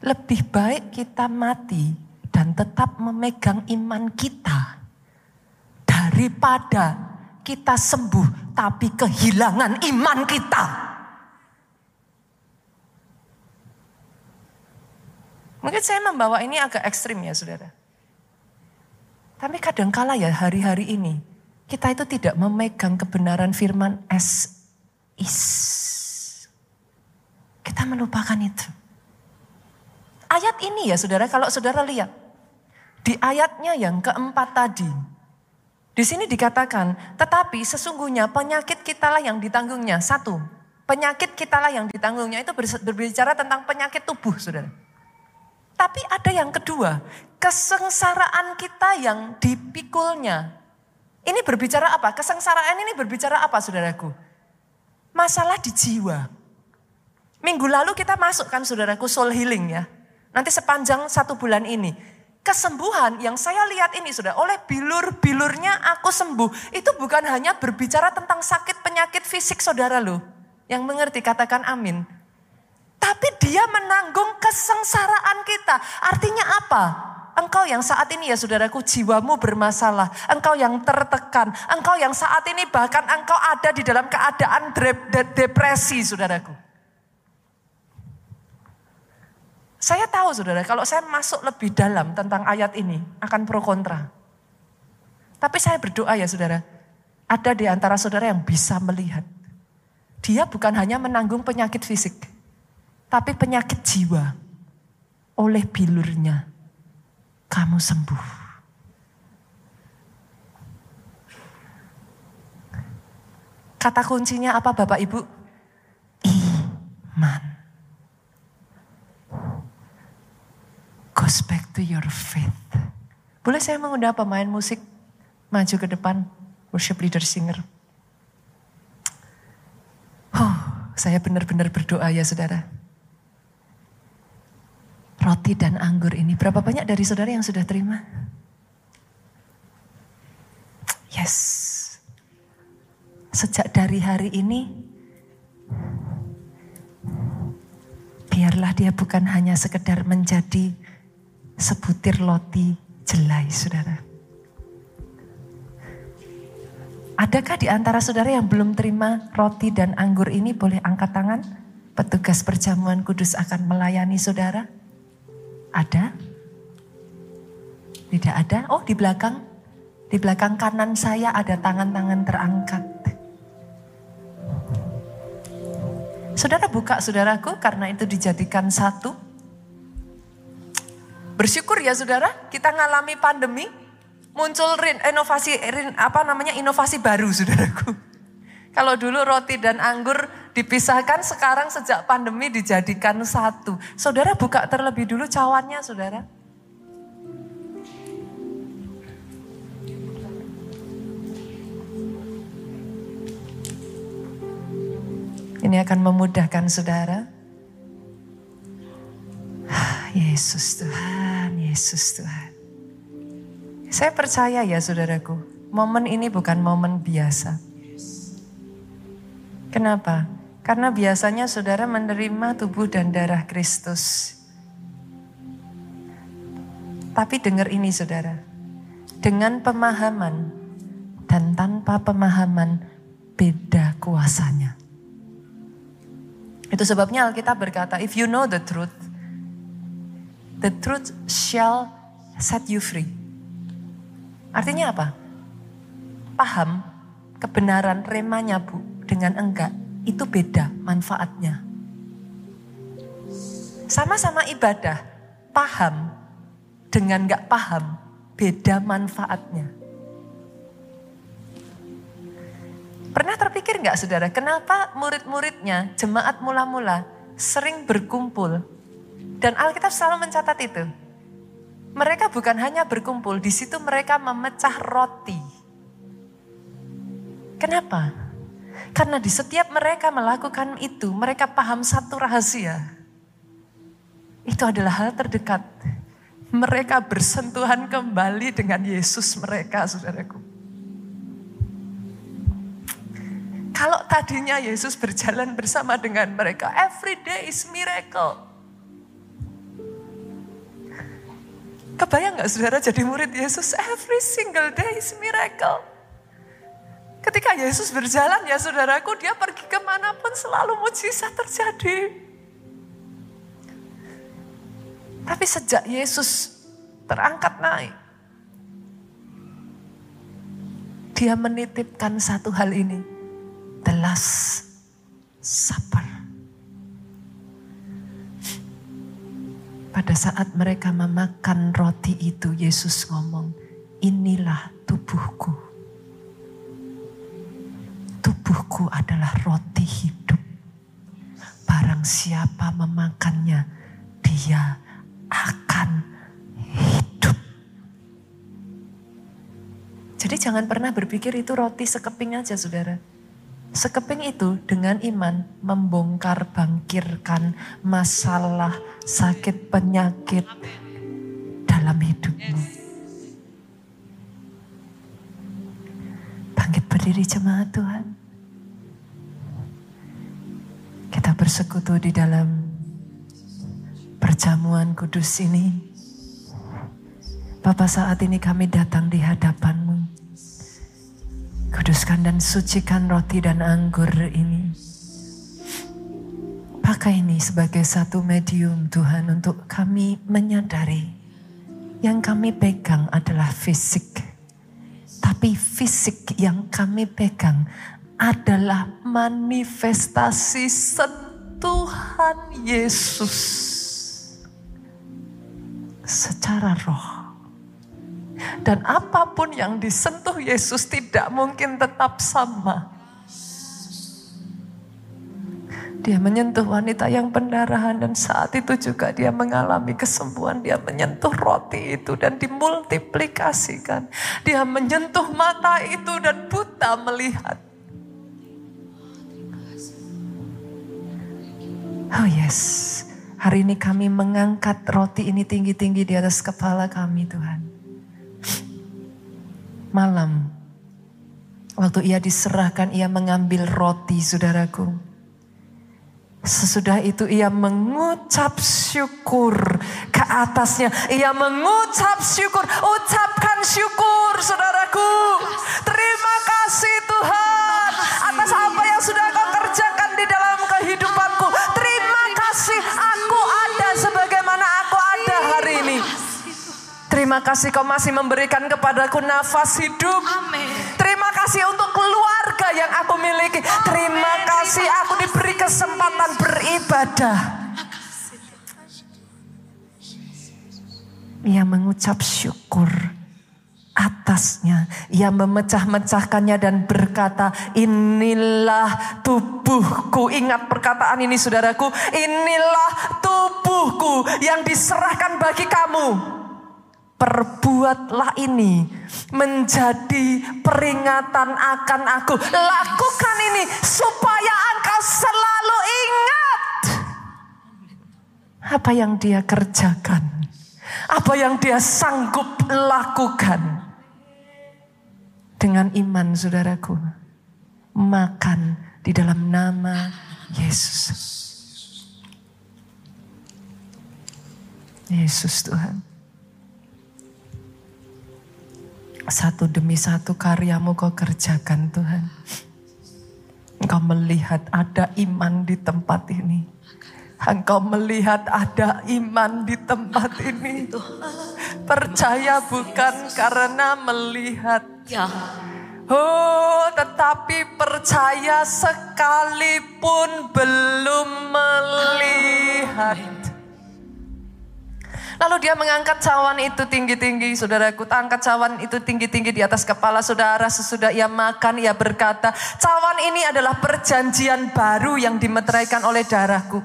Lebih baik kita mati dan tetap memegang iman kita daripada kita sembuh tapi kehilangan iman kita. Mungkin saya membawa ini agak ekstrim ya saudara. Tapi kadangkala ya hari-hari ini kita itu tidak memegang kebenaran firman as is. Kita melupakan itu. Ayat ini ya saudara, kalau saudara lihat. Di ayatnya yang keempat tadi. Di sini dikatakan, tetapi sesungguhnya penyakit kita lah yang ditanggungnya. Satu, penyakit kita lah yang ditanggungnya itu berbicara tentang penyakit tubuh saudara. Tapi ada yang kedua, kesengsaraan kita yang dipikulnya. Ini berbicara apa? Kesengsaraan ini berbicara apa saudaraku? Masalah di jiwa. Minggu lalu kita masukkan saudaraku soul healing ya. Nanti sepanjang satu bulan ini. Kesembuhan yang saya lihat ini sudah oleh bilur-bilurnya aku sembuh. Itu bukan hanya berbicara tentang sakit penyakit fisik saudara loh. Yang mengerti katakan amin. Tapi dia menanggung kesengsaraan kita. Artinya apa? Engkau yang saat ini ya saudaraku jiwamu bermasalah. Engkau yang tertekan. Engkau yang saat ini bahkan engkau ada di dalam keadaan depresi saudaraku. Saya tahu saudara kalau saya masuk lebih dalam tentang ayat ini akan pro kontra. Tapi saya berdoa ya saudara. Ada di antara saudara yang bisa melihat. Dia bukan hanya menanggung penyakit fisik tapi penyakit jiwa oleh bilurnya kamu sembuh. Kata kuncinya apa Bapak Ibu? Iman. Goes back to your faith. Boleh saya mengundang pemain musik maju ke depan, worship leader singer. Oh, saya benar-benar berdoa ya saudara roti dan anggur ini. Berapa banyak dari saudara yang sudah terima? Yes. Sejak dari hari ini, biarlah dia bukan hanya sekedar menjadi sebutir roti jelai, saudara. Adakah di antara saudara yang belum terima roti dan anggur ini boleh angkat tangan? Petugas perjamuan kudus akan melayani saudara. Ada? Tidak ada? Oh di belakang? Di belakang kanan saya ada tangan-tangan terangkat. Saudara buka saudaraku karena itu dijadikan satu. Bersyukur ya saudara, kita ngalami pandemi, muncul inovasi apa namanya inovasi baru saudaraku. Kalau dulu roti dan anggur dipisahkan sekarang sejak pandemi dijadikan satu. Saudara buka terlebih dulu cawannya saudara. Ini akan memudahkan saudara. Yesus Tuhan, Yesus Tuhan. Saya percaya ya saudaraku, momen ini bukan momen biasa. Kenapa? Karena biasanya saudara menerima tubuh dan darah Kristus. Tapi dengar ini saudara, dengan pemahaman dan tanpa pemahaman beda kuasanya. Itu sebabnya Alkitab berkata, if you know the truth, the truth shall set you free. Artinya apa? Paham kebenaran remanya bu dengan enggak itu beda manfaatnya. Sama-sama ibadah, paham dengan nggak paham, beda manfaatnya. Pernah terpikir nggak saudara, kenapa murid-muridnya, jemaat mula-mula sering berkumpul dan Alkitab selalu mencatat itu. Mereka bukan hanya berkumpul, di situ mereka memecah roti. Kenapa? Karena di setiap mereka melakukan itu, mereka paham satu rahasia. Itu adalah hal terdekat. Mereka bersentuhan kembali dengan Yesus mereka, saudaraku. Kalau tadinya Yesus berjalan bersama dengan mereka, every day is miracle. Kebayang gak saudara jadi murid Yesus? Every single day is miracle. Ketika Yesus berjalan ya saudaraku, dia pergi ke mana pun selalu mujizat terjadi. Tapi sejak Yesus terangkat naik, dia menitipkan satu hal ini. The last Supper. Pada saat mereka memakan roti itu, Yesus ngomong, inilah tubuhku. Tubuhku adalah roti hidup. Barang siapa memakannya, dia akan hidup. Jadi jangan pernah berpikir itu roti sekeping aja saudara. Sekeping itu dengan iman membongkar bangkirkan masalah sakit penyakit dalam hidupmu. Bangkit berdiri jemaat Tuhan. Kita bersekutu di dalam perjamuan kudus ini. Bapak saat ini kami datang di hadapanmu. Kuduskan dan sucikan roti dan anggur ini. Pakai ini sebagai satu medium Tuhan untuk kami menyadari yang kami pegang adalah fisik. Tapi fisik yang kami pegang adalah manifestasi sentuhan Yesus secara roh. Dan apa pun yang disentuh Yesus tidak mungkin tetap sama. Dia menyentuh wanita yang pendarahan dan saat itu juga dia mengalami kesembuhan. Dia menyentuh roti itu dan dimultiplikasikan. Dia menyentuh mata itu dan buta melihat. Oh yes, hari ini kami mengangkat roti ini tinggi-tinggi di atas kepala kami Tuhan malam. Waktu ia diserahkan, ia mengambil roti, saudaraku. Sesudah itu ia mengucap syukur ke atasnya. Ia mengucap syukur. Ucapkan syukur saudaraku. Terima kasih Tuhan. Atas apa yang sudah kau kerjakan di dalam kehidupanku. Terima kasih aku ada sebagaimana aku ada hari ini. Terima kasih kau masih memberikan kepadaku nafas hidup. Terima kasih untuk keluarga yang aku miliki. Terima kasih aku diberi kesempatan beribadah. Ia mengucap syukur atasnya. Ia memecah-mecahkannya dan berkata, inilah tubuhku. Ingat perkataan ini saudaraku, inilah tubuhku yang diserahkan bagi kamu perbuatlah ini menjadi peringatan akan aku. Lakukan ini supaya engkau selalu ingat apa yang dia kerjakan. Apa yang dia sanggup lakukan. Dengan iman saudaraku. Makan di dalam nama Yesus. Yesus Tuhan. Satu demi satu karyamu kau kerjakan Tuhan. Engkau melihat ada iman di tempat ini. Engkau melihat ada iman di tempat ini. Percaya bukan karena melihat. Ya. Oh, tetapi percaya sekalipun belum melihat. Lalu dia mengangkat cawan itu tinggi-tinggi, saudaraku. Angkat cawan itu tinggi-tinggi di atas kepala saudara. Sesudah ia makan, ia berkata, cawan ini adalah perjanjian baru yang dimeteraikan oleh darahku.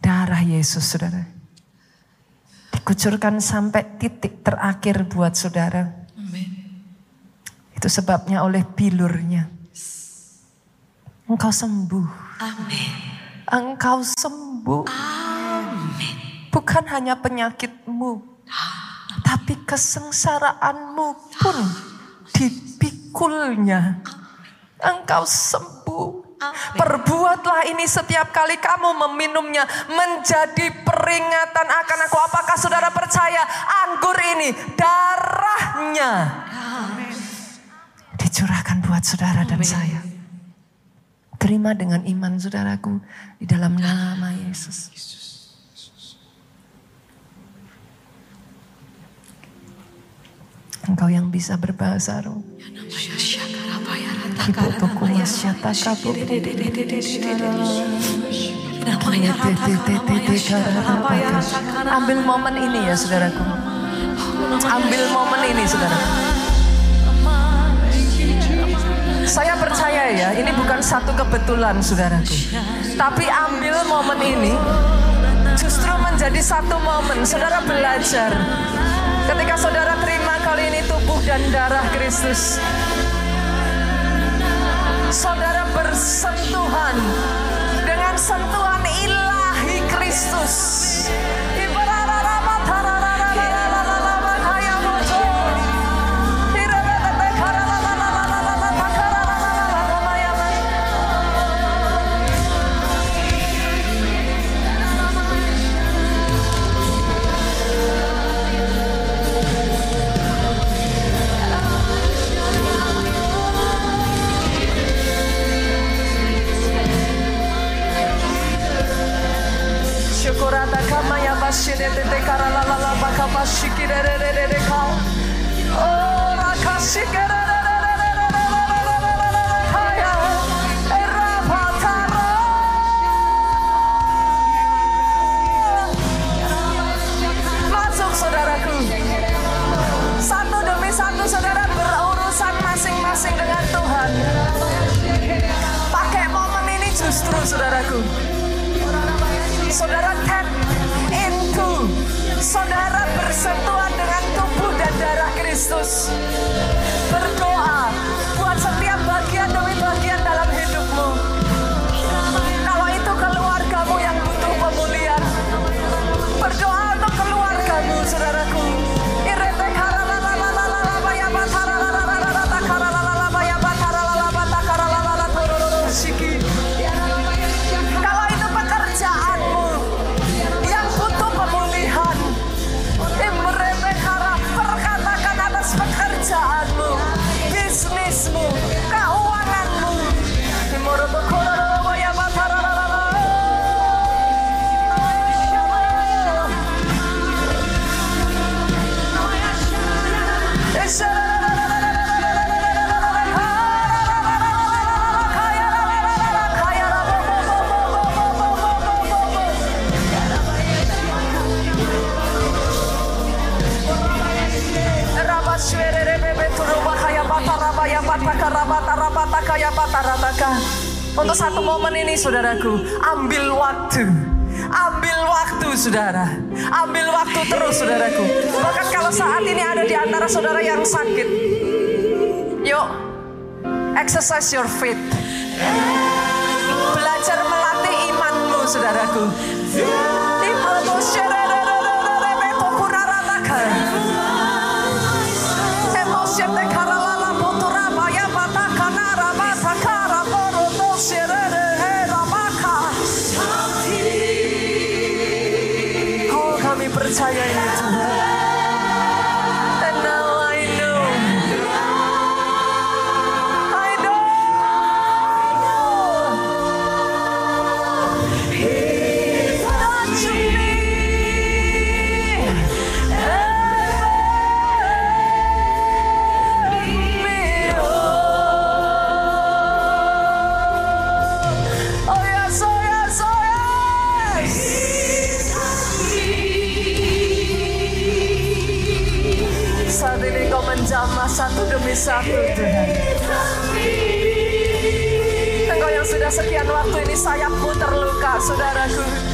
Darah Yesus, saudara. Dikucurkan sampai titik terakhir buat saudara. Amin. Itu sebabnya oleh bilurnya. Engkau sembuh. Amin. Engkau sembuh. Amin. Bukan hanya penyakitmu, tapi kesengsaraanmu pun dipikulnya. Engkau sembuh. Perbuatlah ini setiap kali kamu meminumnya menjadi peringatan akan aku. Apakah saudara percaya anggur ini darahnya dicurahkan buat saudara dan saya. Terima dengan iman saudaraku di dalam nama Yesus. Engkau yang bisa berbahasa roh. Ambil momen ini ya saudaraku. Ambil momen ini saudara. Saya percaya ya, ini bukan satu kebetulan saudaraku. Tapi ambil momen ini justru menjadi satu momen saudara belajar. Ketika saudara terima kali ini tubuh dan darah Kristus. Saudara bersentuhan dengan sentuhan ilahi Kristus. Cristos. Satu momen ini saudaraku, ambil waktu. Ambil waktu saudara. Ambil waktu terus saudaraku. Bahkan kalau saat ini ada di antara saudara yang sakit. Yuk, exercise your faith. Belajar melatih imanmu saudaraku. Satu demi satu Tuhan. Engkau yang sudah sekian waktu ini sayapmu terluka, saudaraku.